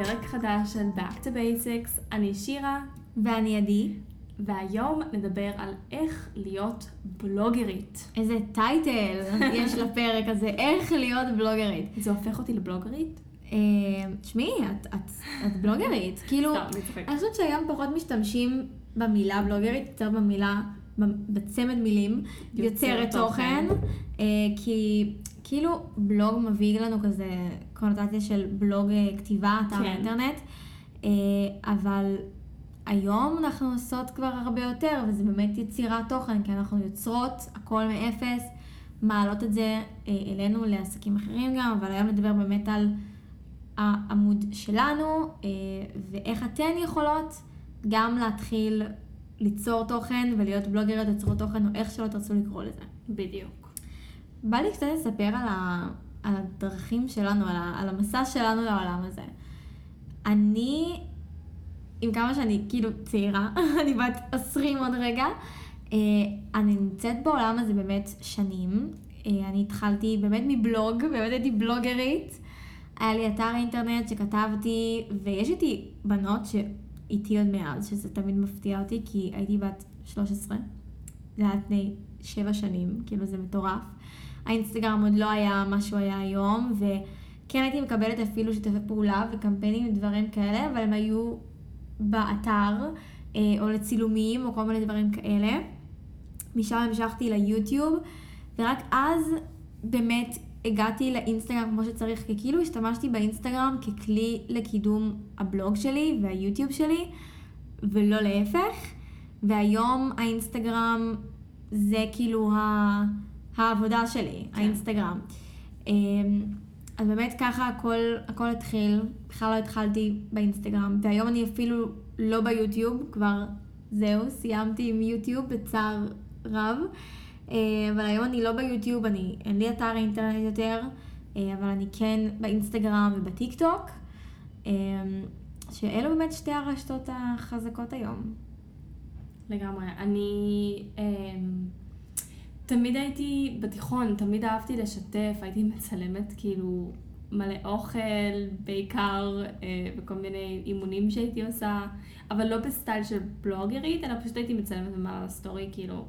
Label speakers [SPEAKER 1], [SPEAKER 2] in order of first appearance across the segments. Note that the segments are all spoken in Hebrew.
[SPEAKER 1] בפרק חדש של Back to Basics. אני שירה,
[SPEAKER 2] ואני עדי.
[SPEAKER 1] והיום נדבר על איך להיות בלוגרית.
[SPEAKER 2] איזה טייטל יש לפרק הזה, איך להיות בלוגרית.
[SPEAKER 1] זה הופך אותי לבלוגרית?
[SPEAKER 2] אה, תשמעי, את, את, את בלוגרית. כאילו,
[SPEAKER 1] אני
[SPEAKER 2] חושבת שהיום פחות משתמשים במילה בלוגרית, יותר במילה, בצמד מילים,
[SPEAKER 1] יוצר
[SPEAKER 2] יוצרת
[SPEAKER 1] תוכן.
[SPEAKER 2] תוכן, אה, כי כאילו בלוג מביא לנו כזה קונוטציה של בלוג אה, כתיבה, אתר
[SPEAKER 1] כן.
[SPEAKER 2] אינטרנט, אה, אבל היום אנחנו עושות כבר הרבה יותר, וזה באמת יצירת תוכן, כי אנחנו יוצרות הכל מאפס, מעלות את זה אה, אלינו לעסקים אחרים גם, אבל היום נדבר באמת על העמוד שלנו, ואיך אתן יכולות גם להתחיל ליצור תוכן ולהיות בלוגריות יוצרות תוכן, או איך שלא תרצו לקרוא לזה.
[SPEAKER 1] בדיוק.
[SPEAKER 2] בא לי קצת לספר על, ה, על הדרכים שלנו, על, ה, על המסע שלנו לעולם הזה. אני, עם כמה שאני כאילו צעירה, אני בת 20 עוד רגע, אה, אני נמצאת בעולם הזה באמת שנים. אה, אני התחלתי באמת מבלוג, באמת הייתי בלוגרית. היה לי אתר אינטרנט שכתבתי, ויש איתי בנות שאיתי עוד מאז, שזה תמיד מפתיע אותי, כי הייתי בת 13. זה היה לפני שבע שנים, כאילו זה מטורף. האינסטגרם עוד לא היה מה שהוא היה היום, וכן הייתי מקבלת אפילו שיתופי פעולה וקמפיינים ודברים כאלה, אבל הם היו באתר, אה, או לצילומים, או כל מיני דברים כאלה. משם המשכתי ליוטיוב, ורק אז באמת הגעתי לאינסטגרם כמו שצריך, כי כאילו השתמשתי באינסטגרם ככלי לקידום הבלוג שלי והיוטיוב שלי, ולא להפך. והיום האינסטגרם זה כאילו ה... העבודה שלי,
[SPEAKER 1] כן.
[SPEAKER 2] האינסטגרם. אמ, אז באמת ככה הכל, הכל התחיל, בכלל לא התחלתי באינסטגרם, והיום אני אפילו לא ביוטיוב, כבר זהו, סיימתי עם יוטיוב בצער רב, אה, אבל היום אני לא ביוטיוב, אני, אין לי אתר אינטרנט יותר, אה, אבל אני כן באינסטגרם ובטיק טוק, שאלו באמת שתי הרשתות החזקות היום.
[SPEAKER 1] לגמרי. אני אמ, תמיד הייתי בתיכון, תמיד אהבתי לשתף, הייתי מצלמת כאילו מלא אוכל, בעיקר אה, וכל מיני אימונים שהייתי עושה, אבל לא בסטייל של בלוגרית, אלא פשוט הייתי מצלמת ומעלה לסטורי, כאילו...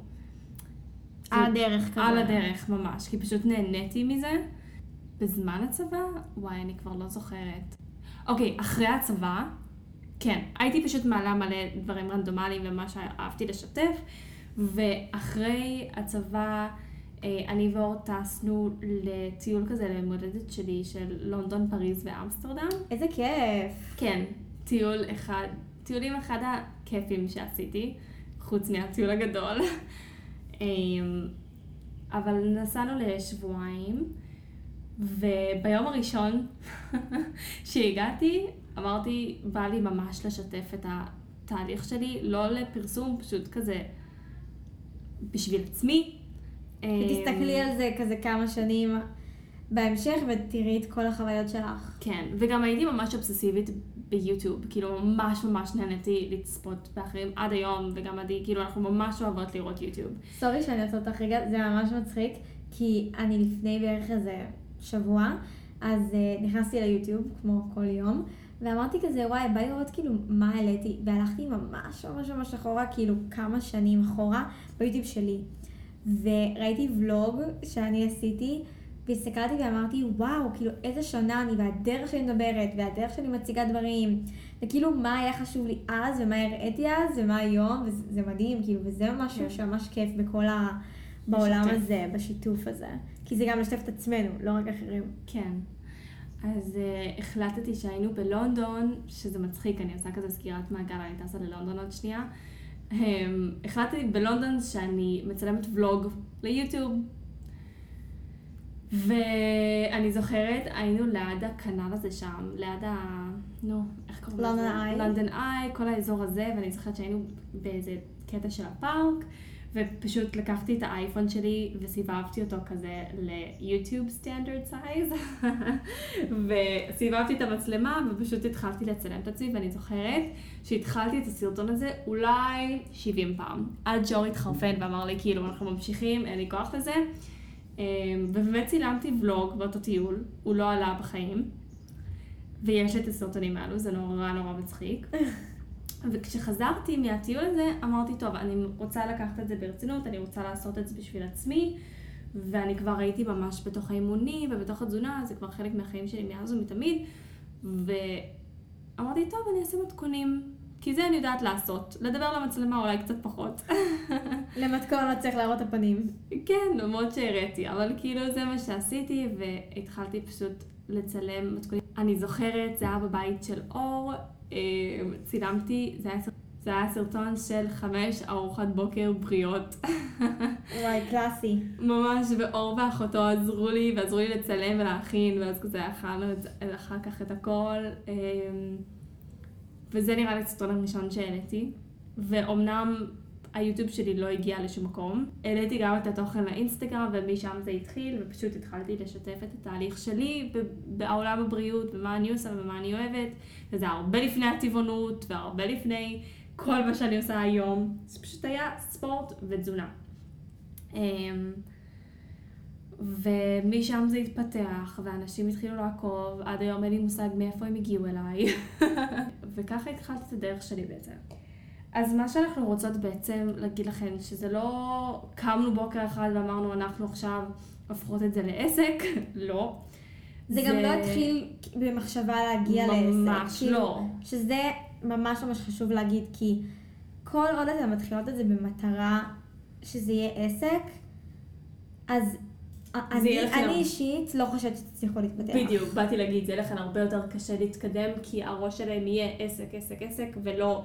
[SPEAKER 2] על הדרך כזה.
[SPEAKER 1] על הדרך ממש, כי פשוט נהניתי מזה. בזמן הצבא? וואי, אני כבר לא זוכרת. אוקיי, אחרי הצבא, כן, הייתי פשוט מעלה מלא דברים רנדומליים ומה שאהבתי לשתף, ואחרי הצבא, אה, אני ואור טסנו לטיול כזה למולדת שלי של לונדון, פריז ואמסטרדם.
[SPEAKER 2] איזה כיף.
[SPEAKER 1] כן, טיול אחד, טיולים אחד הכיפים שעשיתי, חוץ מהטיול הגדול. אמ, אבל נסענו לשבועיים, וביום הראשון שהגעתי, אמרתי, בא לי ממש לשתף את התהליך שלי, לא לפרסום, פשוט כזה בשביל עצמי.
[SPEAKER 2] תסתכלי
[SPEAKER 1] אמ,
[SPEAKER 2] על זה כזה כמה שנים בהמשך ותראי את כל החוויות שלך.
[SPEAKER 1] כן, וגם הייתי ממש אובססיבית ביוטיוב, כאילו ממש ממש נהניתי לצפות באחרים עד היום, וגם עדי, כאילו אנחנו ממש אוהבות לראות יוטיוב.
[SPEAKER 2] סורי שאני עושה אותך רגע, זה ממש מצחיק, כי אני לפני בערך איזה שבוע, אז uh, נכנסתי ליוטיוב, כמו כל יום, ואמרתי כזה, וואי, בא לראות כאילו מה העליתי, והלכתי ממש ממש ממש אחורה, כאילו כמה שנים אחורה, ביוטיוב שלי. וראיתי ולוג שאני עשיתי, והסתכלתי ואמרתי, וואו, כאילו איזה שונה אני, והדרך שאני מדברת, והדרך שאני מציגה דברים, וכאילו מה היה חשוב לי אז, ומה הראיתי אז, ומה היום, וזה זה מדהים, כאילו, וזה משהו
[SPEAKER 1] כן.
[SPEAKER 2] שממש כיף בכל ה... בעולם
[SPEAKER 1] לשתף.
[SPEAKER 2] הזה, בשיתוף הזה. כי זה גם לשתף את עצמנו, לא רק אחרים.
[SPEAKER 1] כן. אז uh, החלטתי שהיינו בלונדון, שזה מצחיק, אני עושה כזה סגירת מעגל, אני טסה ללונדון עוד שנייה. Um, החלטתי בלונדון שאני מצלמת ולוג ליוטיוב. ואני זוכרת, היינו ליד הכנל הזה שם, ליד ה... נו, איך קוראים לזה?
[SPEAKER 2] לונדון איי.
[SPEAKER 1] לונדון איי, כל האזור הזה, ואני זוכרת שהיינו באיזה קטע של הפארק, ופשוט לקחתי את האייפון שלי וסיבבתי אותו כזה ליוטיוב סטנדרט סייז, וסיבבתי את המצלמה ופשוט התחלתי לצלם את עצמי, ואני זוכרת שהתחלתי את הסרטון הזה אולי 70 פעם, עד שאור התחרפן ואמר לי כאילו אנחנו ממשיכים, אין לי כוח לזה. אמ, ובאמת צילמתי ולוג באותו טיול, הוא לא עלה בחיים. ויש לי את הסרטונים האלו, זה נורא נורא מצחיק. וכשחזרתי מהטיול הזה, אמרתי, טוב, אני רוצה לקחת את זה ברצינות, אני רוצה לעשות את זה בשביל עצמי, ואני כבר הייתי ממש בתוך האימונים ובתוך התזונה, זה כבר חלק מהחיים שלי מאז ומתמיד, ואמרתי, טוב, אני אעשה מתכונים, כי זה אני יודעת לעשות. לדבר למצלמה אולי קצת פחות.
[SPEAKER 2] למתכון לא צריך להראות את הפנים.
[SPEAKER 1] כן, למרות שהראיתי, אבל כאילו זה מה שעשיתי, והתחלתי פשוט לצלם מתכונים. אני זוכרת, זה היה בבית של אור, צילמתי, זה היה, זה היה סרטון של חמש ארוחת בוקר בריאות.
[SPEAKER 2] וואי, קלאסי.
[SPEAKER 1] ממש, ואור ואחותו עזרו לי, ועזרו לי לצלם ולהכין, ואז כזה אכלנו אחר כך את הכל. אה, וזה נראה לי הסרטון הראשון שהעליתי. ואומנם היוטיוב שלי לא הגיע לשום מקום. העליתי גם את התוכן לאינסטגרם, ומשם זה התחיל, ופשוט התחלתי לשתף את התהליך שלי בעולם הבריאות, ומה אני עושה ומה אני אוהבת, וזה הרבה לפני הטבעונות, והרבה לפני כל מה שאני עושה היום. זה פשוט היה ספורט ותזונה. אמ, ומשם זה התפתח, ואנשים התחילו לעקוב, עד היום אין לי מושג מאיפה הם הגיעו אליי. וככה התחלתי את הדרך שלי בעצם. אז מה שאנחנו רוצות בעצם להגיד לכם, שזה לא קמנו בוקר אחד ואמרנו אנחנו עכשיו הופכות את זה לעסק, לא.
[SPEAKER 2] זה, זה גם לא התחיל במחשבה להגיע לעסק.
[SPEAKER 1] ממש כאילו, לא.
[SPEAKER 2] שזה ממש ממש חשוב להגיד, כי כל עוד אתן מתחילות את זה במטרה שזה יהיה עסק, אז אני, אני אישית לא חושבת שתצליחו להתפתח.
[SPEAKER 1] בדיוק, באתי להגיד, זה יהיה לכם הרבה יותר קשה להתקדם, כי הראש שלהם יהיה עסק, עסק, עסק, ולא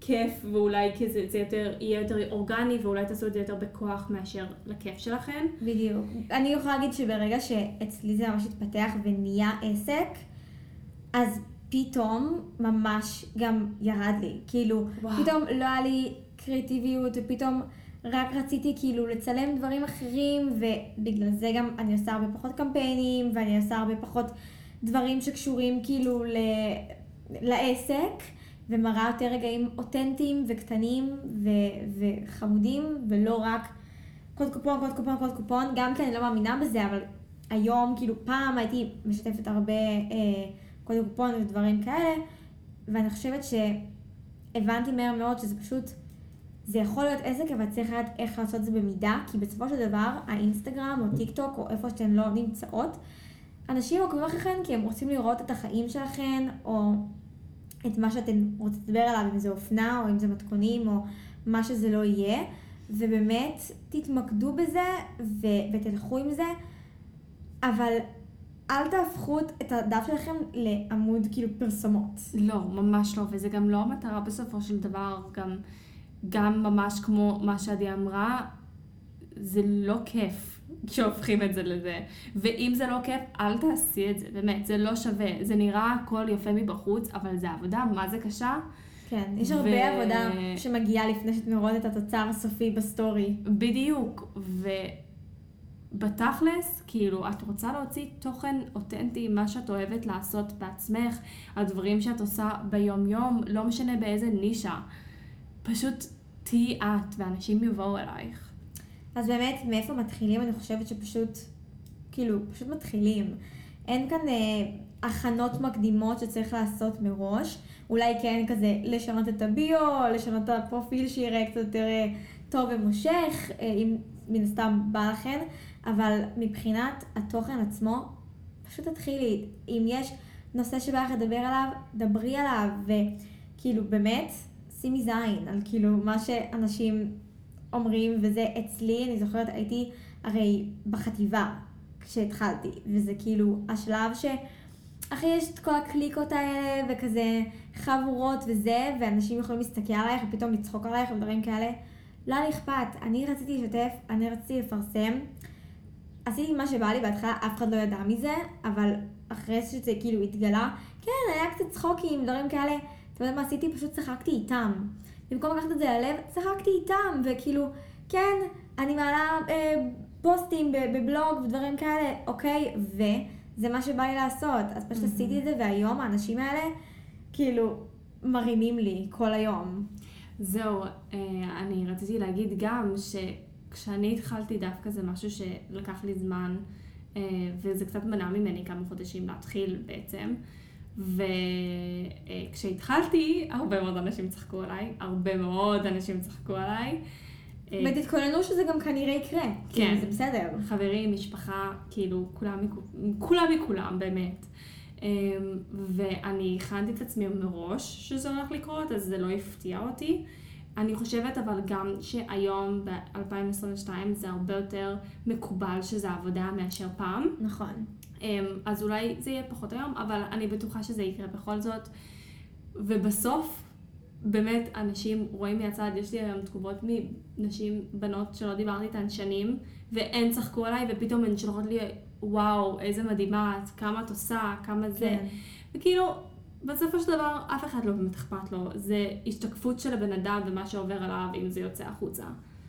[SPEAKER 1] כיף, ואולי כזה, זה יותר, יהיה יותר אורגני, ואולי תעשו את זה יותר בכוח מאשר לכיף שלכם.
[SPEAKER 2] בדיוק. אני יכולה להגיד שברגע שאצלי זה ממש התפתח ונהיה עסק, אז פתאום ממש גם ירד לי. כאילו, וואו. פתאום לא היה לי קריאטיביות, ופתאום... רק רציתי כאילו לצלם דברים אחרים, ובגלל זה גם אני עושה הרבה פחות קמפיינים, ואני עושה הרבה פחות דברים שקשורים כאילו ל... לעסק, ומראה יותר רגעים אותנטיים וקטנים ו- וחמודים, ולא רק קוד קופון, קוד קופון, קוד קופון, גם כי אני לא מאמינה בזה, אבל היום, כאילו פעם הייתי משתפת הרבה אה, קוד קופון ודברים כאלה, ואני חושבת שהבנתי מהר מאוד שזה פשוט... זה יכול להיות עסק, אבל צריך לדעת איך לעשות את זה במידה, כי בסופו של דבר, האינסטגרם או טיק טוק או איפה שאתן לא נמצאות, אנשים עוקבים אחריכם כי הם רוצים לראות את החיים שלכם, או את מה שאתן רוצות לדבר עליו, אם זה אופנה, או אם זה מתכונים, או מה שזה לא יהיה, ובאמת תתמקדו בזה ו- ותלכו עם זה, אבל אל תהפכו את הדף שלכם לעמוד כאילו פרסומות.
[SPEAKER 1] לא, ממש לא, וזה גם לא המטרה בסופו של דבר, גם... גם ממש כמו מה שעדי אמרה, זה לא כיף כשהופכים את זה לזה. ואם זה לא כיף, אל תעשי את זה, באמת, זה לא שווה. זה נראה הכל יפה מבחוץ, אבל זה עבודה, מה זה קשה?
[SPEAKER 2] כן, יש הרבה ו... עבודה שמגיעה לפני שאת רואות את התוצר הסופי בסטורי.
[SPEAKER 1] בדיוק, ובתכלס, כאילו, את רוצה להוציא תוכן אותנטי, מה שאת אוהבת לעשות בעצמך, הדברים שאת עושה ביום-יום, לא משנה באיזה נישה. פשוט תהיי את, ואנשים יבואו אלייך.
[SPEAKER 2] אז באמת, מאיפה מתחילים? אני חושבת שפשוט, כאילו, פשוט מתחילים. אין כאן אה, הכנות מקדימות שצריך לעשות מראש. אולי כן כזה לשנות את הביו, לשנות את הפרופיל שיראה קצת יותר אה, טוב ומושך, אה, אם מן הסתם בא לכן, אבל מבחינת התוכן עצמו, פשוט תתחילי. אם יש נושא שבא לך לדבר עליו, דברי עליו, וכאילו באמת, שימי זין על כאילו מה שאנשים אומרים, וזה אצלי, אני זוכרת, הייתי הרי בחטיבה כשהתחלתי, וזה כאילו השלב ש... אחי, יש את כל הקליקות האלה, וכזה חבורות וזה, ואנשים יכולים להסתכל עלייך ופתאום לצחוק עלייך ודברים כאלה. לא היה לי אכפת, אני רציתי לשתף, אני רציתי לפרסם. עשיתי מה שבא לי בהתחלה, אף אחד לא ידע מזה, אבל אחרי שזה כאילו התגלה, כן, היה קצת צחוקים, דברים כאלה. אתה יודע מה עשיתי? פשוט צחקתי איתם. במקום לקחת את זה ללב, צחקתי איתם, וכאילו, כן, אני מעלה אה, פוסטים בבלוג ודברים כאלה, אוקיי? וזה מה שבא לי לעשות. אז פשוט mm-hmm. עשיתי את זה, והיום האנשים האלה, כאילו, מרימים לי כל היום.
[SPEAKER 1] זהו, אה, אני רציתי להגיד גם שכשאני התחלתי דווקא זה משהו שלקח לי זמן, אה, וזה קצת מנע ממני כמה חודשים להתחיל בעצם. וכשהתחלתי, הרבה מאוד אנשים צחקו עליי, הרבה מאוד אנשים צחקו עליי. אה,
[SPEAKER 2] ותתכוננו שזה גם כנראה יקרה.
[SPEAKER 1] כן.
[SPEAKER 2] זה בסדר.
[SPEAKER 1] חברים, משפחה, כאילו, כולם, כולם מכולם, באמת. אמ, ואני הכנתי את עצמי מראש שזה הולך לקרות, אז זה לא הפתיע אותי. אני חושבת אבל גם שהיום, ב-2022, זה הרבה יותר מקובל שזה עבודה מאשר פעם.
[SPEAKER 2] נכון.
[SPEAKER 1] אמ, אז אולי זה יהיה פחות היום, אבל אני בטוחה שזה יקרה בכל זאת. ובסוף, באמת, אנשים רואים מהצד, יש לי היום תגובות מנשים, בנות שלא דיברתי איתן שנים, והן צחקו עליי, ופתאום הן שולחות לי, וואו, איזה מדהימה את, כמה את עושה, כמה זה.
[SPEAKER 2] כן.
[SPEAKER 1] וכאילו, בסופו של דבר, אף אחד לא באמת אכפת לו. זה השתקפות של הבן אדם ומה שעובר עליו, אם זה יוצא החוצה.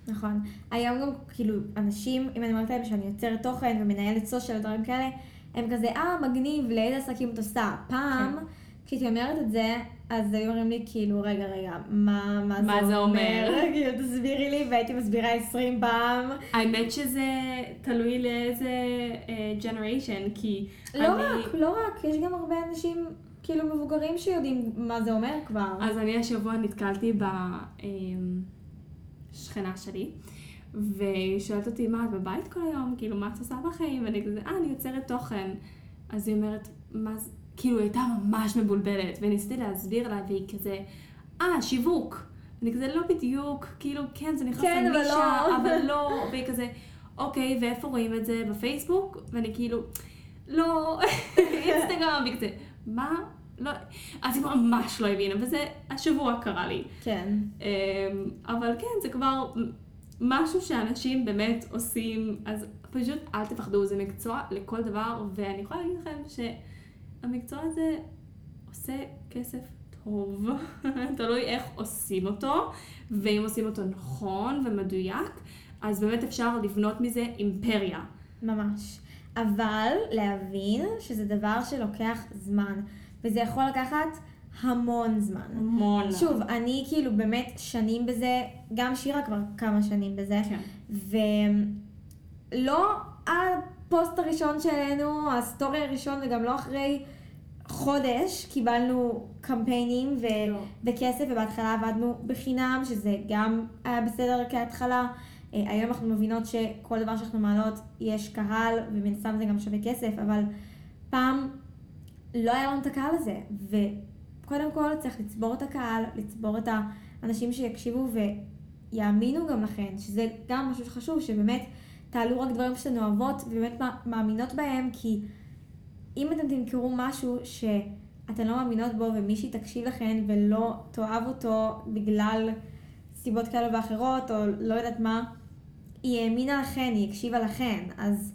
[SPEAKER 2] נכון. היום גם, כאילו, אנשים, אם אני אומרת להם שאני יוצרת תוכן ומנהלת סושיאל ודברים כאלה, הם כזה, אה, מגניב, לאיזה עסקים את עושה. פעם,
[SPEAKER 1] כן.
[SPEAKER 2] כשהייתי אומרת את זה, אז היו אומרים לי, כאילו, רגע, רגע, מה, מה,
[SPEAKER 1] מה זה אומר?"
[SPEAKER 2] כאילו, תסבירי לי, והייתי מסבירה 20 פעם.
[SPEAKER 1] האמת שזה תלוי לאיזה ג'נריישן, כי
[SPEAKER 2] לא
[SPEAKER 1] אני...
[SPEAKER 2] רק, לא רק, יש גם הרבה אנשים, כאילו, מבוגרים שיודעים מה זה אומר כבר.
[SPEAKER 1] אז אני השבוע נתקלתי בשכנה שלי, והיא שואלת אותי, מה, את בבית כל היום? כאילו, מה את עושה בחיים? ואני כזה, אה, אני יוצרת תוכן. אז היא אומרת, מה זה? כאילו, היא הייתה ממש מבולבלת, וניסיתי להסביר לה, והיא כזה, אה, שיווק. אני כזה, לא בדיוק, כאילו, כן, זה נכנס
[SPEAKER 2] כן, אבל
[SPEAKER 1] לנישה,
[SPEAKER 2] לא."
[SPEAKER 1] אבל לא, והיא כזה, אוקיי, ואיפה רואים את זה? בפייסבוק? ואני כאילו, לא, אינסטגרם, והיא כזה, מה? לא, אז היא ממש לא הבינה, וזה השבוע קרה לי.
[SPEAKER 2] כן.
[SPEAKER 1] אמ, אבל כן, זה כבר משהו שאנשים באמת עושים, אז פשוט אל תפחדו, זה מקצוע לכל דבר, ואני יכולה להגיד לכם שהמקצוע הזה עושה כסף טוב, תלוי איך עושים אותו, ואם עושים אותו נכון ומדויק, אז באמת אפשר לבנות מזה אימפריה.
[SPEAKER 2] ממש. אבל להבין שזה דבר שלוקח זמן, וזה יכול לקחת המון זמן.
[SPEAKER 1] המון.
[SPEAKER 2] שוב, אני כאילו באמת שנים בזה, גם שירה כבר כמה שנים בזה,
[SPEAKER 1] כן.
[SPEAKER 2] ולא הפוסט הראשון שהעלינו, הסטורי הראשון, וגם לא אחרי חודש קיבלנו קמפיינים ו...
[SPEAKER 1] לא.
[SPEAKER 2] בכסף, ובהתחלה עבדנו בחינם, שזה גם היה בסדר כהתחלה. אה, היום אנחנו מבינות שכל דבר שאנחנו מעלות יש קהל, ומן הסתם זה גם שווה כסף, אבל פעם לא היה לנו את הקהל הזה, וקודם כל צריך לצבור את הקהל, לצבור את האנשים שיקשיבו ויאמינו גם לכן, שזה גם משהו שחשוב, שבאמת תעלו רק דברים שאתן אוהבות ובאמת מא- מאמינות בהם, כי אם אתם תמכרו משהו שאתן לא מאמינות בו ומישהי תקשיב לכן ולא תאהב אותו בגלל סיבות כאלה ואחרות, או לא יודעת מה, היא האמינה לכן, היא הקשיבה לכן, אז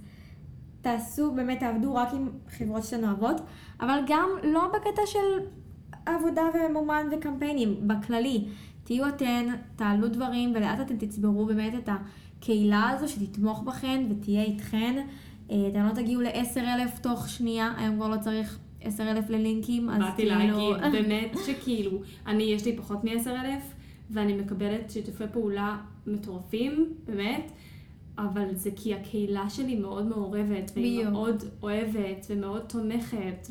[SPEAKER 2] תעשו, באמת תעבדו רק עם חברות שאתן אוהבות, אבל גם לא בקטע של עבודה ומומן וקמפיינים, בכללי. תהיו אתן, תעלו דברים, ולאט אתן תצברו באמת את הקהילה הזו שתתמוך בכן ותהיה איתכן. אה, אתם לא תגיעו ל-10,000 תוך שנייה, היום כבר לא צריך 10,000 ללינקים, אז
[SPEAKER 1] באתי
[SPEAKER 2] כאילו...
[SPEAKER 1] להגיד, באמת שכאילו, אני, יש לי פחות מ-10,000, ואני מקבלת שיתופי פעולה מטורפים, באמת, אבל זה כי הקהילה שלי מאוד מעורבת, והיא. מאוד אוהבת, ומאוד תומכת,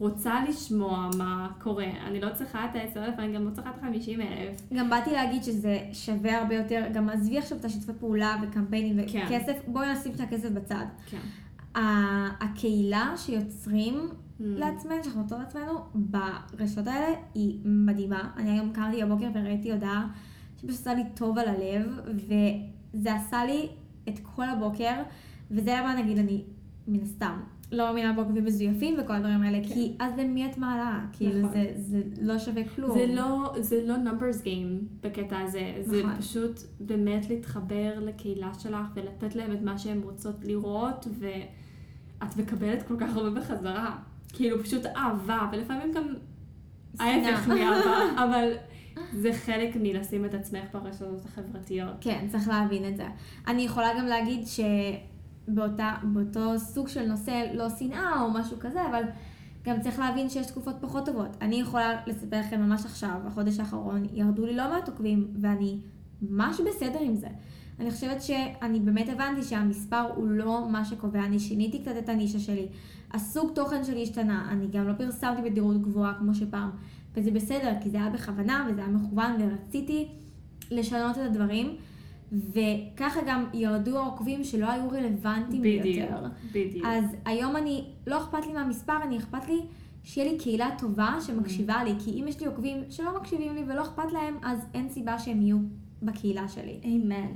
[SPEAKER 1] ורוצה לשמוע מה קורה. אני לא צריכה את ה-10,000, אני גם לא צריכה את ה-50,000.
[SPEAKER 2] גם באתי להגיד שזה שווה הרבה יותר, גם עזבי עכשיו את השיתופי פעולה וקמפיינים
[SPEAKER 1] כן.
[SPEAKER 2] וכסף, בואי נשים את הכסף בצד.
[SPEAKER 1] כן.
[SPEAKER 2] הקהילה שיוצרים
[SPEAKER 1] Mm.
[SPEAKER 2] לעצמנו, שאנחנו נותנות לעצמנו, ברשתות האלה היא מדהימה. אני היום קמתי בבוקר וראיתי הודעה שפשוט עשה לי טוב על הלב, וזה עשה לי את כל הבוקר, וזה למה נגיד אני, מן הסתם, לא מאמינה בעוקבים מזויפים וכל הדברים האלה, כי אז למי את מעלה? כאילו
[SPEAKER 1] כן. נכון.
[SPEAKER 2] זה, זה לא שווה כלום.
[SPEAKER 1] זה לא, זה לא numbers game בקטע הזה, זה
[SPEAKER 2] נכון.
[SPEAKER 1] פשוט באמת להתחבר לקהילה שלך ולתת להם את מה שהן רוצות לראות, ואת מקבלת כל כך הרבה בחזרה. כאילו פשוט אהבה, ולפעמים גם ההפך מאהבה, אבל זה חלק מלשים את עצמך ברשתות החברתיות.
[SPEAKER 2] כן, צריך להבין את זה. אני יכולה גם להגיד שבאותו סוג של נושא, לא שנאה או משהו כזה, אבל גם צריך להבין שיש תקופות פחות טובות. אני יכולה לספר לכם ממש עכשיו, החודש האחרון, ירדו לי לא מעט עוקבים, ואני ממש בסדר עם זה. אני חושבת שאני באמת הבנתי שהמספר הוא לא מה שקובע, אני שיניתי קצת את הנישה שלי. הסוג תוכן שלי השתנה, אני גם לא פרסמתי בתדירות גבוהה כמו שפעם, וזה בסדר, כי זה היה בכוונה וזה היה מכוון ורציתי לשנות את הדברים, וככה גם ירדו העוקבים שלא היו רלוונטיים
[SPEAKER 1] בדיוק,
[SPEAKER 2] יותר.
[SPEAKER 1] בדיוק.
[SPEAKER 2] אז היום אני, לא אכפת לי מהמספר, אני אכפת לי שיהיה לי קהילה טובה שמקשיבה לי, כי אם יש לי עוקבים שלא מקשיבים לי ולא אכפת להם, אז אין סיבה שהם יהיו בקהילה שלי.
[SPEAKER 1] אמן.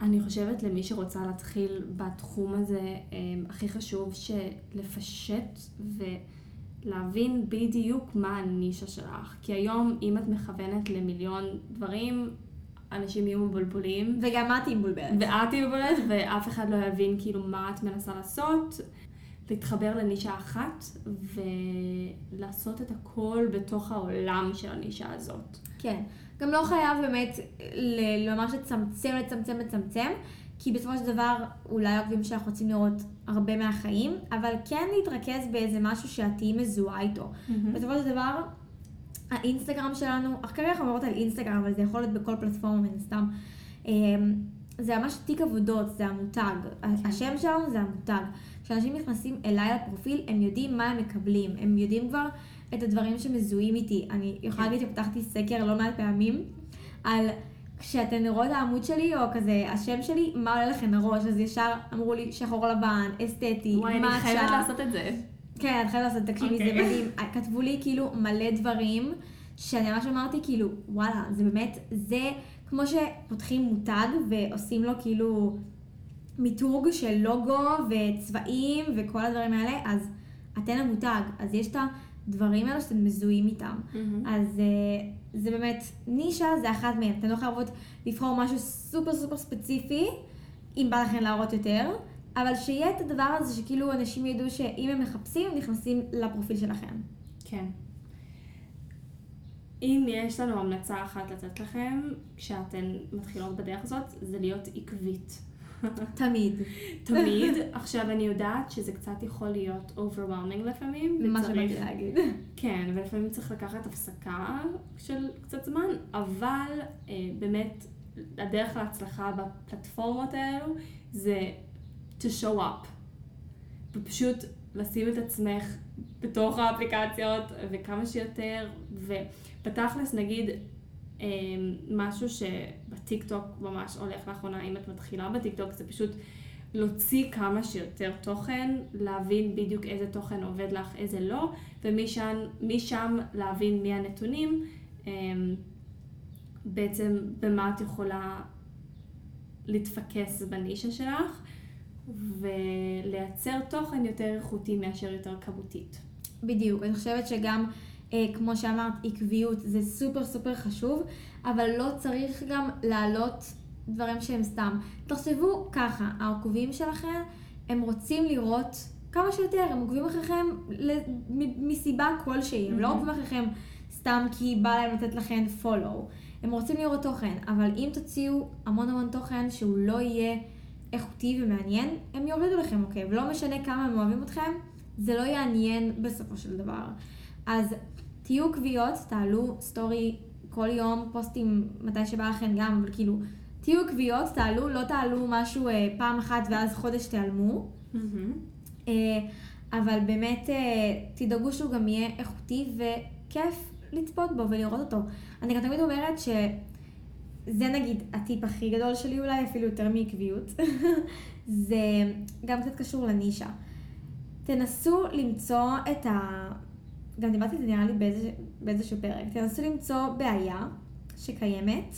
[SPEAKER 1] אני חושבת למי שרוצה להתחיל בתחום הזה, אמ, הכי חשוב שלפשט ולהבין בדיוק מה הנישה שלך. כי היום, אם את מכוונת למיליון דברים, אנשים יהיו מבולבלים.
[SPEAKER 2] וגם את היא מבולבלת.
[SPEAKER 1] ואת תהיי מבולבלת, ואף אחד לא יבין כאילו מה את מנסה לעשות. להתחבר לנישה אחת ולעשות את הכל בתוך העולם של הנישה הזאת.
[SPEAKER 2] כן. גם לא חייב באמת ממש לצמצם, לצמצם, לצמצם, כי בסופו של דבר אולי העוקבים שלך רוצים לראות הרבה מהחיים, אבל כן להתרכז באיזה משהו שאת תהיי מזוהה איתו. בסופו של דבר, האינסטגרם שלנו, כרגע אנחנו מדברות על אינסטגרם, אבל זה יכול להיות בכל פלטפורמה מן הסתם. אמ, זה ממש תיק עבודות, זה המותג. השם שלנו זה המותג. כשאנשים נכנסים אליי לפרופיל, הם יודעים מה הם מקבלים. הם יודעים כבר את הדברים שמזוהים איתי. אני יכולה להגיד שפתחתי סקר לא מעט פעמים על כשאתן רואות העמוד שלי, או כזה השם שלי, מה עולה לכם לראש? אז ישר אמרו לי שחור לבן, אסתטי,
[SPEAKER 1] וואי, אני. חייבת לעשות את זה.
[SPEAKER 2] כן, את חייבת לעשות, תקשיבי, זה. מדהים. כתבו לי כאילו מלא דברים, שאני ממש אמרתי כאילו, וואלה, זה באמת, זה כמו שפותחים מותג ועושים לו כאילו מיתוג של לוגו וצבעים וכל הדברים האלה, אז אתן המותג, אז יש את הדברים האלה שאתם מזוהים איתם. אז אה, זה באמת, נישה זה אחת מהן, אתן לא חייבות לבחור משהו סופר סופר ספציפי, אם בא לכם להראות יותר, אבל שיהיה את הדבר הזה שכאילו אנשים ידעו שאם הם מחפשים, הם נכנסים לפרופיל שלכם.
[SPEAKER 1] כן. אם יש לנו המלצה אחת לתת לכם, כשאתן מתחילות בדרך הזאת, זה להיות עקבית.
[SPEAKER 2] תמיד.
[SPEAKER 1] תמיד. עכשיו, אני יודעת שזה קצת יכול להיות overwhelming לפעמים,
[SPEAKER 2] מה שבאתי להגיד.
[SPEAKER 1] כן, ולפעמים צריך לקחת הפסקה של קצת זמן, אבל אה, באמת, הדרך להצלחה בפלטפורמות האלו זה to show up. ופשוט לשים את עצמך בתוך האפליקציות וכמה שיותר, ובתכלס נגיד אה, משהו שבטיקטוק ממש הולך לאחרונה, אם את מתחילה בטיקטוק, זה פשוט להוציא כמה שיותר תוכן, להבין בדיוק איזה תוכן עובד לך, איזה לא, ומשם משם להבין מי הנתונים, אה, בעצם במה את יכולה להתפקס בנישה שלך, ולייצר תוכן יותר איכותי מאשר יותר כמותית.
[SPEAKER 2] בדיוק, אני חושבת שגם, אה, כמו שאמרת, עקביות זה סופר סופר חשוב, אבל לא צריך גם להעלות דברים שהם סתם. תחשבו ככה, העוקבים שלכם, הם רוצים לראות כמה שיותר, הם עוקבים אחריכם מסיבה כלשהי, הם לא
[SPEAKER 1] Mhm.
[SPEAKER 2] עוקבים אחריכם סתם כי בא להם לתת לכם follow. הם רוצים לראות תוכן, אבל אם תוציאו המון המון תוכן שהוא לא יהיה איכותי ומעניין, הם יורידו לכם עוקב. לא משנה כמה הם אוהבים אתכם, זה לא יעניין בסופו של דבר. אז תהיו עקביות, תעלו סטורי כל יום, פוסטים מתי שבא לכם גם, אבל כאילו, תהיו עקביות, תעלו, לא תעלו משהו אה, פעם אחת ואז חודש תיעלמו. אה, אבל באמת אה, תדאגו שהוא גם יהיה איכותי וכיף לצפות בו ולראות אותו. אני גם תמיד אומרת שזה נגיד הטיפ הכי גדול שלי אולי, אפילו יותר מעקביות. זה גם קצת קשור לנישה. תנסו למצוא את ה... גם דיברתי על זה נראה לי באיזה, באיזשהו פרק. תנסו למצוא בעיה שקיימת.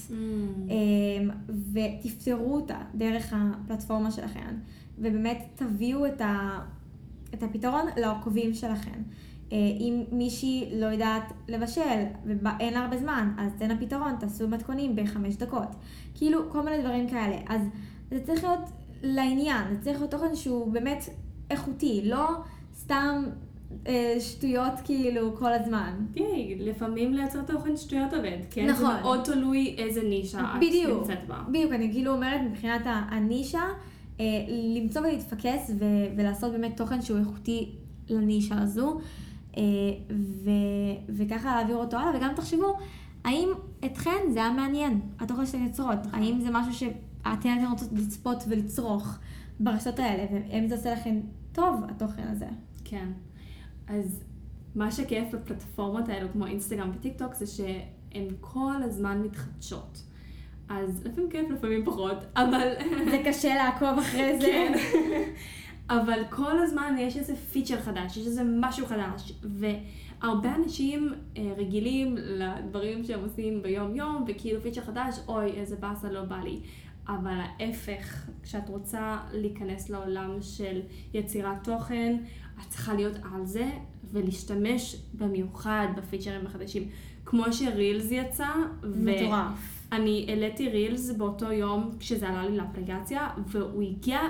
[SPEAKER 2] אמ, ותפתרו אותה דרך הפלטפורמה שלכם, ובאמת תביאו את, ה, את הפתרון לעוקבים שלכם. אה, אם מישהי לא יודעת לבשל ואין לה הרבה זמן, אז תן לה פתרון, תעשו מתכונים בחמש דקות. כאילו, כל מיני דברים כאלה. אז זה צריך להיות לעניין, זה צריך להיות תוכן שהוא באמת איכותי, לא סתם אה, שטויות כאילו כל הזמן.
[SPEAKER 1] תראי, לפעמים לייצר תוכן שטויות עובד, כן?
[SPEAKER 2] נכון.
[SPEAKER 1] זה מאוד תלוי איזה נישה את
[SPEAKER 2] בדיוק,
[SPEAKER 1] נמצאת בה.
[SPEAKER 2] בדיוק, אני כאילו אומרת מבחינת הנישה, אה, למצוא ולהתפקס ו- ולעשות באמת תוכן שהוא איכותי לנישה הזו, ו- וככה להעביר אותו הלאה, וגם תחשבו, האם אתכן זה היה מעניין, התוכן שאתן יוצרות, האם זה משהו שאתן רוצות לצפות ולצרוך ברשתות האלה, ואם זה עושה לכם טוב, התוכן הזה.
[SPEAKER 1] כן. אז מה שכיף בפלטפורמות האלו, כמו אינסטגרם וטיקטוק, זה שהן כל הזמן מתחדשות. אז לפעמים כיף, לפעמים פחות, אבל...
[SPEAKER 2] זה קשה לעקוב אחרי זה.
[SPEAKER 1] כן. אבל כל הזמן יש איזה פיצ'ר חדש, יש איזה משהו חדש, והרבה אנשים אה, רגילים לדברים שהם עושים ביום-יום, וכאילו פיצ'ר חדש, אוי, איזה באסה, לא בא לי. אבל ההפך, כשאת רוצה להיכנס לעולם של יצירת תוכן, את צריכה להיות על זה ולהשתמש במיוחד בפיצ'רים החדשים. כמו שרילס יצא,
[SPEAKER 2] מטורף.
[SPEAKER 1] אני העליתי רילס באותו יום כשזה עלה לי לאפליקציה, והוא הגיע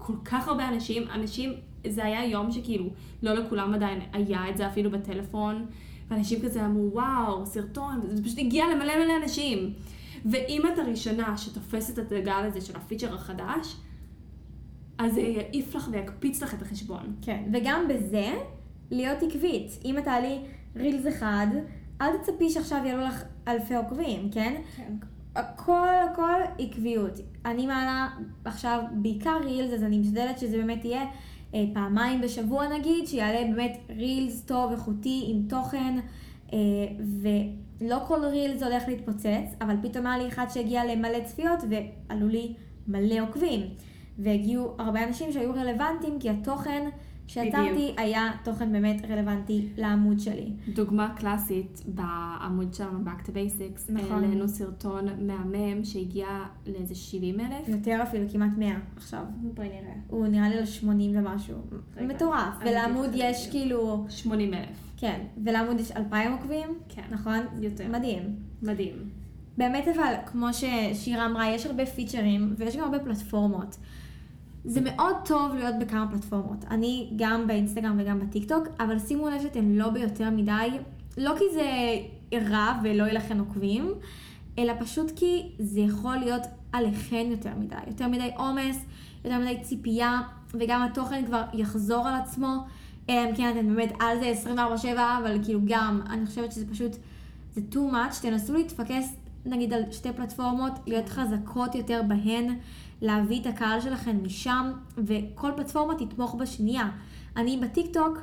[SPEAKER 1] לכל כך הרבה אנשים, אנשים, זה היה יום שכאילו לא לכולם עדיין היה את זה אפילו בטלפון, ואנשים כזה אמרו, וואו, סרטון, זה פשוט הגיע למלא מלא אנשים. ואם את הראשונה שתופסת את הגל הזה של הפיצ'ר החדש, אז זה יעיף לך ויקפיץ לך את החשבון.
[SPEAKER 2] כן, וגם בזה, להיות עקבית. אם את תעלי רילס אחד, אל תצפי שעכשיו יעלו לך אלפי עוקבים, כן?
[SPEAKER 1] כן.
[SPEAKER 2] הכל הכל עקביות. אני מעלה עכשיו בעיקר רילס, אז אני משתדלת שזה באמת יהיה אה, פעמיים בשבוע נגיד, שיעלה באמת רילס טוב, איכותי, עם תוכן, אה, ולא כל רילס הולך להתפוצץ, אבל פתאום היה לי אחד שהגיע למלא צפיות ועלו לי מלא עוקבים. והגיעו הרבה אנשים שהיו רלוונטיים, כי התוכן שיצרתי. היה תוכן באמת רלוונטי לעמוד שלי.
[SPEAKER 1] דוגמה קלאסית בעמוד שלנו, Back to Basics,
[SPEAKER 2] נכון.
[SPEAKER 1] העלינו סרטון מהמם שהגיע לאיזה 70 אלף.
[SPEAKER 2] יותר אפילו, כמעט 100 עכשיו.
[SPEAKER 1] בואי נראה.
[SPEAKER 2] הוא נראה לי על 80 ומשהו.
[SPEAKER 1] רגע,
[SPEAKER 2] מטורף. ולעמוד יש. כאילו,
[SPEAKER 1] 80 אלף.
[SPEAKER 2] כן, ולעמוד יש 2,000 עוקבים,
[SPEAKER 1] כן.
[SPEAKER 2] נכון?
[SPEAKER 1] יותר.
[SPEAKER 2] מדהים.
[SPEAKER 1] מדהים.
[SPEAKER 2] באמת אבל, כמו ששירה אמרה, יש הרבה פיצ'רים ויש גם הרבה פלטפורמות. זה מאוד טוב להיות בכמה פלטפורמות. אני גם באינסטגרם וגם בטיקטוק, אבל שימו לב שאתם לא ביותר מדי, לא כי זה רע ולא יהיה לכם עוקבים, אלא פשוט כי זה יכול להיות עליכם יותר מדי. יותר מדי עומס, יותר מדי ציפייה, וגם התוכן כבר יחזור על עצמו. אם כן אתם באמת על זה 24/7, אבל כאילו גם, אני חושבת שזה פשוט, זה too much. תנסו להתפקס נגיד על שתי פלטפורמות, להיות חזקות יותר בהן, להביא את הקהל שלכם משם, וכל פלטפורמה תתמוך בשנייה. אני בטיקטוק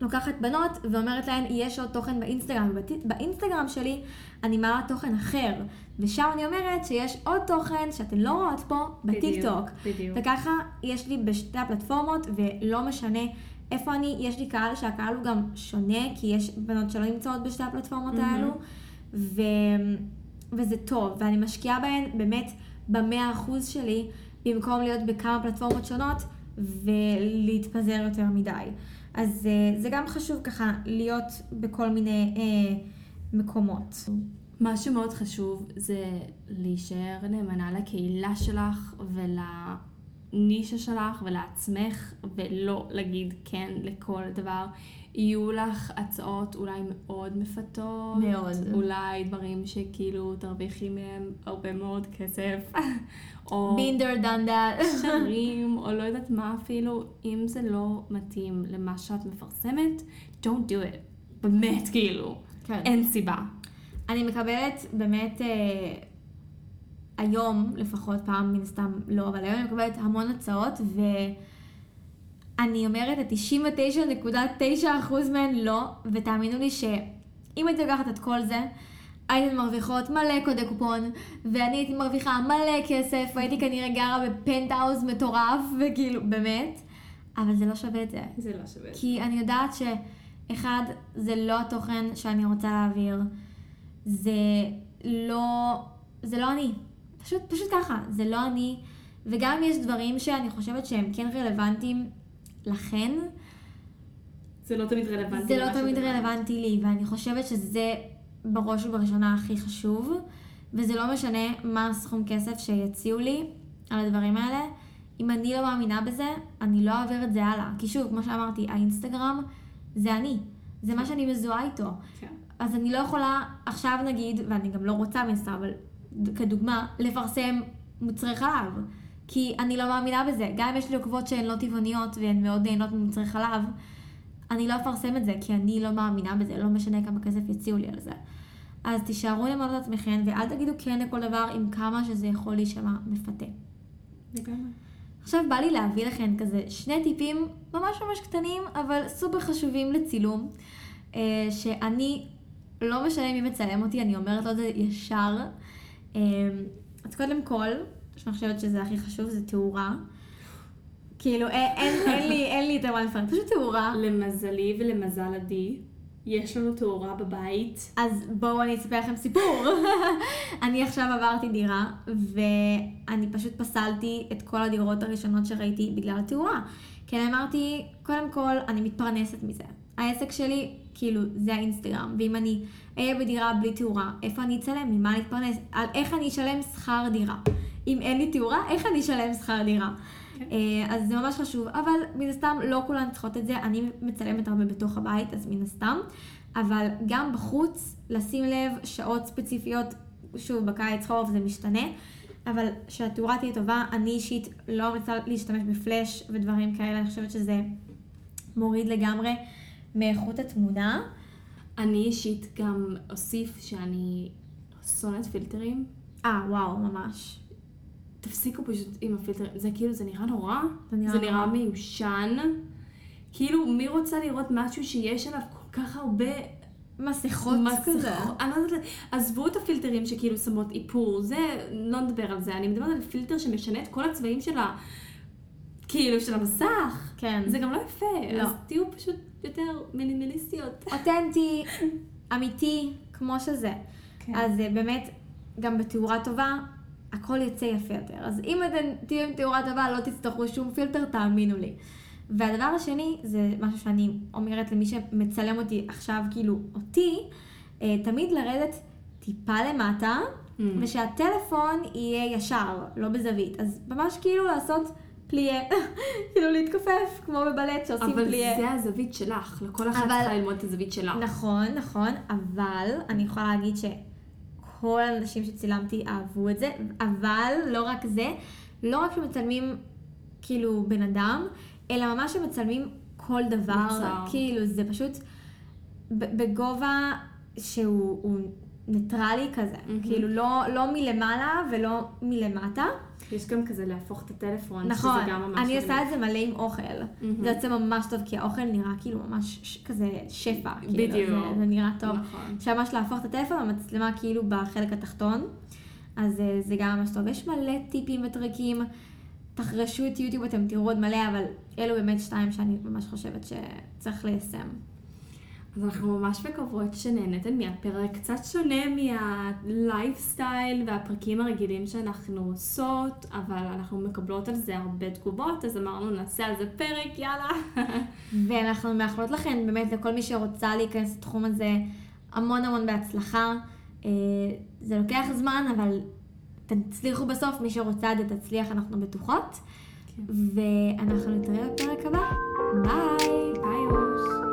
[SPEAKER 2] לוקחת בנות ואומרת להן, יש עוד תוכן באינסטגרם, ובת- באינסטגרם שלי אני מעלה תוכן אחר, ושם אני אומרת שיש עוד תוכן שאתן לא רואות פה בטיקטוק.
[SPEAKER 1] בדיוק.
[SPEAKER 2] וככה יש לי בשתי הפלטפורמות, ולא משנה איפה אני, יש לי קהל שהקהל הוא גם שונה, כי יש בנות שלא נמצאות בשתי הפלטפורמות
[SPEAKER 1] מהמם.
[SPEAKER 2] האלו, ו... וזה טוב, ואני משקיעה בהן באמת במאה אחוז שלי, במקום להיות בכמה פלטפורמות שונות ולהתפזר יותר מדי. אז אה, זה גם חשוב ככה להיות בכל מיני אה, מקומות.
[SPEAKER 1] מה שמאוד חשוב זה להישאר נאמנה לקהילה שלך ולנישה שלך ולעצמך ולא להגיד כן לכל דבר. יהיו לך הצעות אולי מאוד מפתות.
[SPEAKER 2] מאוד.
[SPEAKER 1] אולי דברים שכאילו תרוויחי מהם הרבה מאוד כסף. או
[SPEAKER 2] בינדר דנדה.
[SPEAKER 1] קשרים, או לא יודעת מה אפילו. אם זה לא מתאים למה שאת מפרסמת, don't do it. באמת, כאילו.
[SPEAKER 2] כן.
[SPEAKER 1] אין סיבה.
[SPEAKER 2] אני מקבלת באמת, אה, היום לפחות, פעם מן הסתם לא, אבל היום אני מקבלת המון הצעות, ואני אומרת, את 99.9% מהן לא, ותאמינו לי שאם הייתי לוקחת את כל זה, הייתן מרוויחות מלא קודי קופון, ואני הייתי מרוויחה מלא כסף, והייתי כנראה גרה בפנטהאוז מטורף, וכאילו, באמת, אבל זה לא שווה את זה.
[SPEAKER 1] זה לא שווה.
[SPEAKER 2] כי אני יודעת שאחד, זה לא התוכן שאני רוצה להעביר, זה לא, זה לא אני. פשוט, פשוט ככה, זה לא אני. וגם אם יש דברים שאני חושבת שהם כן רלוונטיים לכן,
[SPEAKER 1] זה לא תמיד רלוונטי.
[SPEAKER 2] זה לא תמיד. רלוונטי לי, ואני חושבת שזה בראש ובראשונה הכי חשוב, וזה לא משנה מה הסכום כסף שיציעו לי על הדברים האלה. אם אני לא מאמינה בזה, אני לא אעביר את זה הלאה. כי שוב, כמו שאמרתי, האינסטגרם זה אני. זה מה שאני מזוהה איתו.
[SPEAKER 1] כן.
[SPEAKER 2] אז אני לא יכולה עכשיו נגיד, ואני גם לא רוצה הסתם, אבל כדוגמה, לפרסם מוצרי חלב. כי אני לא מאמינה בזה. גם אם יש לי עוקבות שהן לא טבעוניות והן מאוד נהנות ממוצרי חלב, אני לא אפרסם את זה, כי אני לא מאמינה בזה, לא משנה כמה כסף יציעו לי על זה. אז תישארו למנות את עצמכם, ואל תגידו כן לכל דבר עם כמה שזה יכול להישמע מפתה.
[SPEAKER 1] לגמרי.
[SPEAKER 2] עכשיו בא לי להביא לכם כזה שני טיפים ממש ממש קטנים, אבל סופר חשובים לצילום, אה, שאני, לא משנה מי מצלם אותי, אני אומרת לו את זה ישר. אה, אז קודם כל, שאני חושבת שזה הכי חשוב, זה תאורה. כאילו, אין, אין, אין לי, אין לי יותר מה לפרט, פשוט תאורה.
[SPEAKER 1] למזלי ולמזל עדי, יש לנו תאורה בבית.
[SPEAKER 2] אז בואו אני אספר לכם סיפור. אני עכשיו עברתי דירה, ואני פשוט פסלתי את כל הדירות הראשונות שראיתי בגלל התאורה. כי אני אמרתי, קודם כל, אני מתפרנסת מזה. העסק שלי, כאילו, זה האינסטגרם, ואם אני אהיה בדירה בלי תאורה, איפה אני אצלם? ממה אני אתפרנס? על איך אני אשלם שכר דירה? אם אין לי תאורה, איך אני אשלם שכר דירה?
[SPEAKER 1] כן.
[SPEAKER 2] אה, אז זה ממש חשוב, אבל מן הסתם לא כולן צריכות את זה, אני מצלמת הרבה בתוך הבית, אז מן הסתם, אבל גם בחוץ, לשים לב, שעות ספציפיות, שוב, בקיץ חורף זה משתנה, אבל שהתאורה תהיה טובה, אני אישית לא רוצה להשתמש בפלאש ודברים כאלה, אני חושבת שזה מוריד לגמרי מאיכות התמונה.
[SPEAKER 1] אני אישית גם אוסיף שאני שונאת פילטרים.
[SPEAKER 2] אה, וואו, ממש.
[SPEAKER 1] תפסיקו פשוט עם הפילטרים, זה כאילו, זה נראה נורא,
[SPEAKER 2] זה נראה
[SPEAKER 1] זה
[SPEAKER 2] נורא.
[SPEAKER 1] נראה מיושן. כאילו, מי רוצה לראות משהו שיש עליו כל כך הרבה
[SPEAKER 2] מסכות כזה.
[SPEAKER 1] לא עזבו את הפילטרים שכאילו שמות איפור, זה, לא נדבר על זה, אני מדברת על פילטר שמשנה את כל הצבעים של ה... כאילו, של המסך.
[SPEAKER 2] כן.
[SPEAKER 1] זה גם לא יפה,
[SPEAKER 2] לא.
[SPEAKER 1] אז תהיו פשוט יותר מינימליסטיות.
[SPEAKER 2] אותנטי, אמיתי, כמו שזה.
[SPEAKER 1] כן.
[SPEAKER 2] אז אה, באמת, גם בתאורה טובה, הכל יוצא יפה יותר. אז אם אתם תהיו עם תאורה טובה, לא תצטרכו שום פילטר, תאמינו לי. והדבר השני, זה משהו שאני אומרת למי שמצלם אותי עכשיו, כאילו אותי, אה, תמיד לרדת טיפה למטה,
[SPEAKER 1] Mm.
[SPEAKER 2] ושהטלפון יהיה ישר, לא בזווית. אז ממש כאילו לעשות פליה, כאילו להתכופף, כמו בבלט שעושים
[SPEAKER 1] אבל
[SPEAKER 2] פליה.
[SPEAKER 1] זה הזווית שלך, לכל אחת
[SPEAKER 2] אבל-
[SPEAKER 1] צריכה ללמוד את הזווית שלה.
[SPEAKER 2] נכון, נכון, אבל אני יכולה להגיד שכל האנשים שצילמתי אהבו את זה, אבל לא רק זה, לא רק שמצלמים כאילו בן אדם, אלא ממש שמצלמים כל דבר,
[SPEAKER 1] מוצר.
[SPEAKER 2] כאילו זה פשוט בגובה שהוא הוא ניטרלי כזה,
[SPEAKER 1] מהמם.
[SPEAKER 2] כאילו לא, לא מלמעלה ולא מלמטה.
[SPEAKER 1] יש גם כזה להפוך את הטלפון,
[SPEAKER 2] נכון,
[SPEAKER 1] שזה גם ממש...
[SPEAKER 2] אני
[SPEAKER 1] מגניב.
[SPEAKER 2] עושה את זה מלא עם אוכל.
[SPEAKER 1] מהמם.
[SPEAKER 2] זה יוצא ממש טוב, כי האוכל נראה כאילו ממש ש- כזה שפע. כאילו,
[SPEAKER 1] בדיוק.
[SPEAKER 2] זה, זה נראה טוב.
[SPEAKER 1] נכון.
[SPEAKER 2] שממש להפוך את הטלפון, המצלמה כאילו בחלק התחתון. אז אה, זה גם ממש טוב. יש מלא טיפים וטריקים. תחרשו את יוטיוב, אתם תראו עוד מלא, אבל אלו באמת שתיים שאני ממש חושבת שצריך ליישם.
[SPEAKER 1] אז אנחנו ממש מקוות שנהנתם מהפרק קצת שונה מהלייפסטייל והפרקים הרגילים שאנחנו עושות, אבל אנחנו מקבלות על זה הרבה תגובות, אז אמרנו נעשה על זה פרק, יאללה.
[SPEAKER 2] ואנחנו מאחלות לכם, באמת, לכל מי שרוצה להיכנס לתחום הזה, המון המון בהצלחה. אה, זה לוקח זמן, אבל תצליחו בסוף, מי שרוצה את זה תצליח, אנחנו בטוחות.
[SPEAKER 1] כן.
[SPEAKER 2] ואנחנו נתראה בפרק הבא. ביי!
[SPEAKER 1] ביי אוש.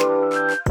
[SPEAKER 1] Thank you.